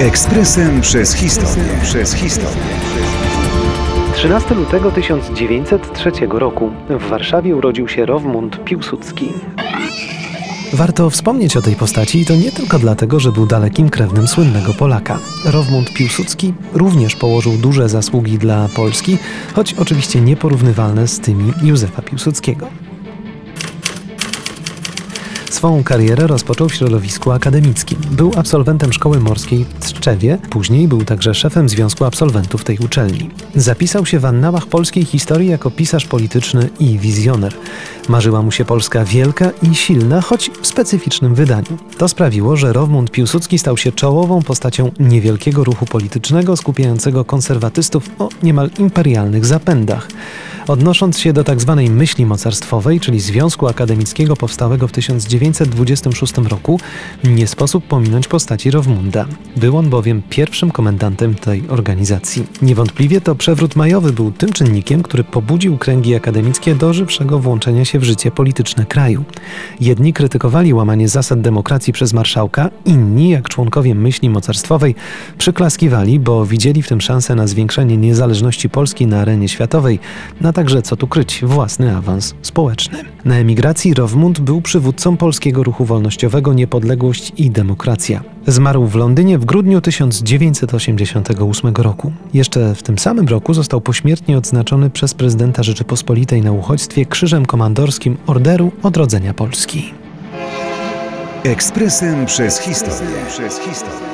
Ekspresem przez historię. Przez historię. 13 lutego 1903 roku w Warszawie urodził się Rowmund Piłsudski. Warto wspomnieć o tej postaci i to nie tylko dlatego, że był dalekim krewnym słynnego Polaka. Rowmund Piłsudski również położył duże zasługi dla Polski, choć oczywiście nieporównywalne z tymi Józefa Piłsudskiego. Swą karierę rozpoczął w środowisku akademickim. Był absolwentem szkoły morskiej w Tczewie, później był także szefem Związku Absolwentów tej uczelni. Zapisał się w annałach polskiej historii jako pisarz polityczny i wizjoner. Marzyła mu się Polska wielka i silna, choć w specyficznym wydaniu. To sprawiło, że Rowmund Piłsudski stał się czołową postacią niewielkiego ruchu politycznego skupiającego konserwatystów o niemal imperialnych zapędach. Odnosząc się do tzw. Tak myśli mocarstwowej, czyli Związku Akademickiego powstałego w 1926 roku, nie sposób pominąć postaci Rowmunda. Był on bowiem pierwszym komendantem tej organizacji. Niewątpliwie to przewrót majowy był tym czynnikiem, który pobudził kręgi akademickie do żywszego włączenia się w życie polityczne kraju. Jedni krytykowali łamanie zasad demokracji przez marszałka, inni, jak członkowie myśli mocarstwowej, przyklaskiwali, bo widzieli w tym szansę na zwiększenie niezależności Polski na arenie światowej, na także, co tu kryć, własny awans społeczny. Na emigracji Rowmund był przywódcą polskiego ruchu wolnościowego Niepodległość i Demokracja. Zmarł w Londynie w grudniu 1988 roku. Jeszcze w tym samym roku został pośmiertnie odznaczony przez prezydenta Rzeczypospolitej na uchodźstwie Krzyżem Komandorskim Orderu Odrodzenia Polski. Ekspresem przez historię. Przez historię.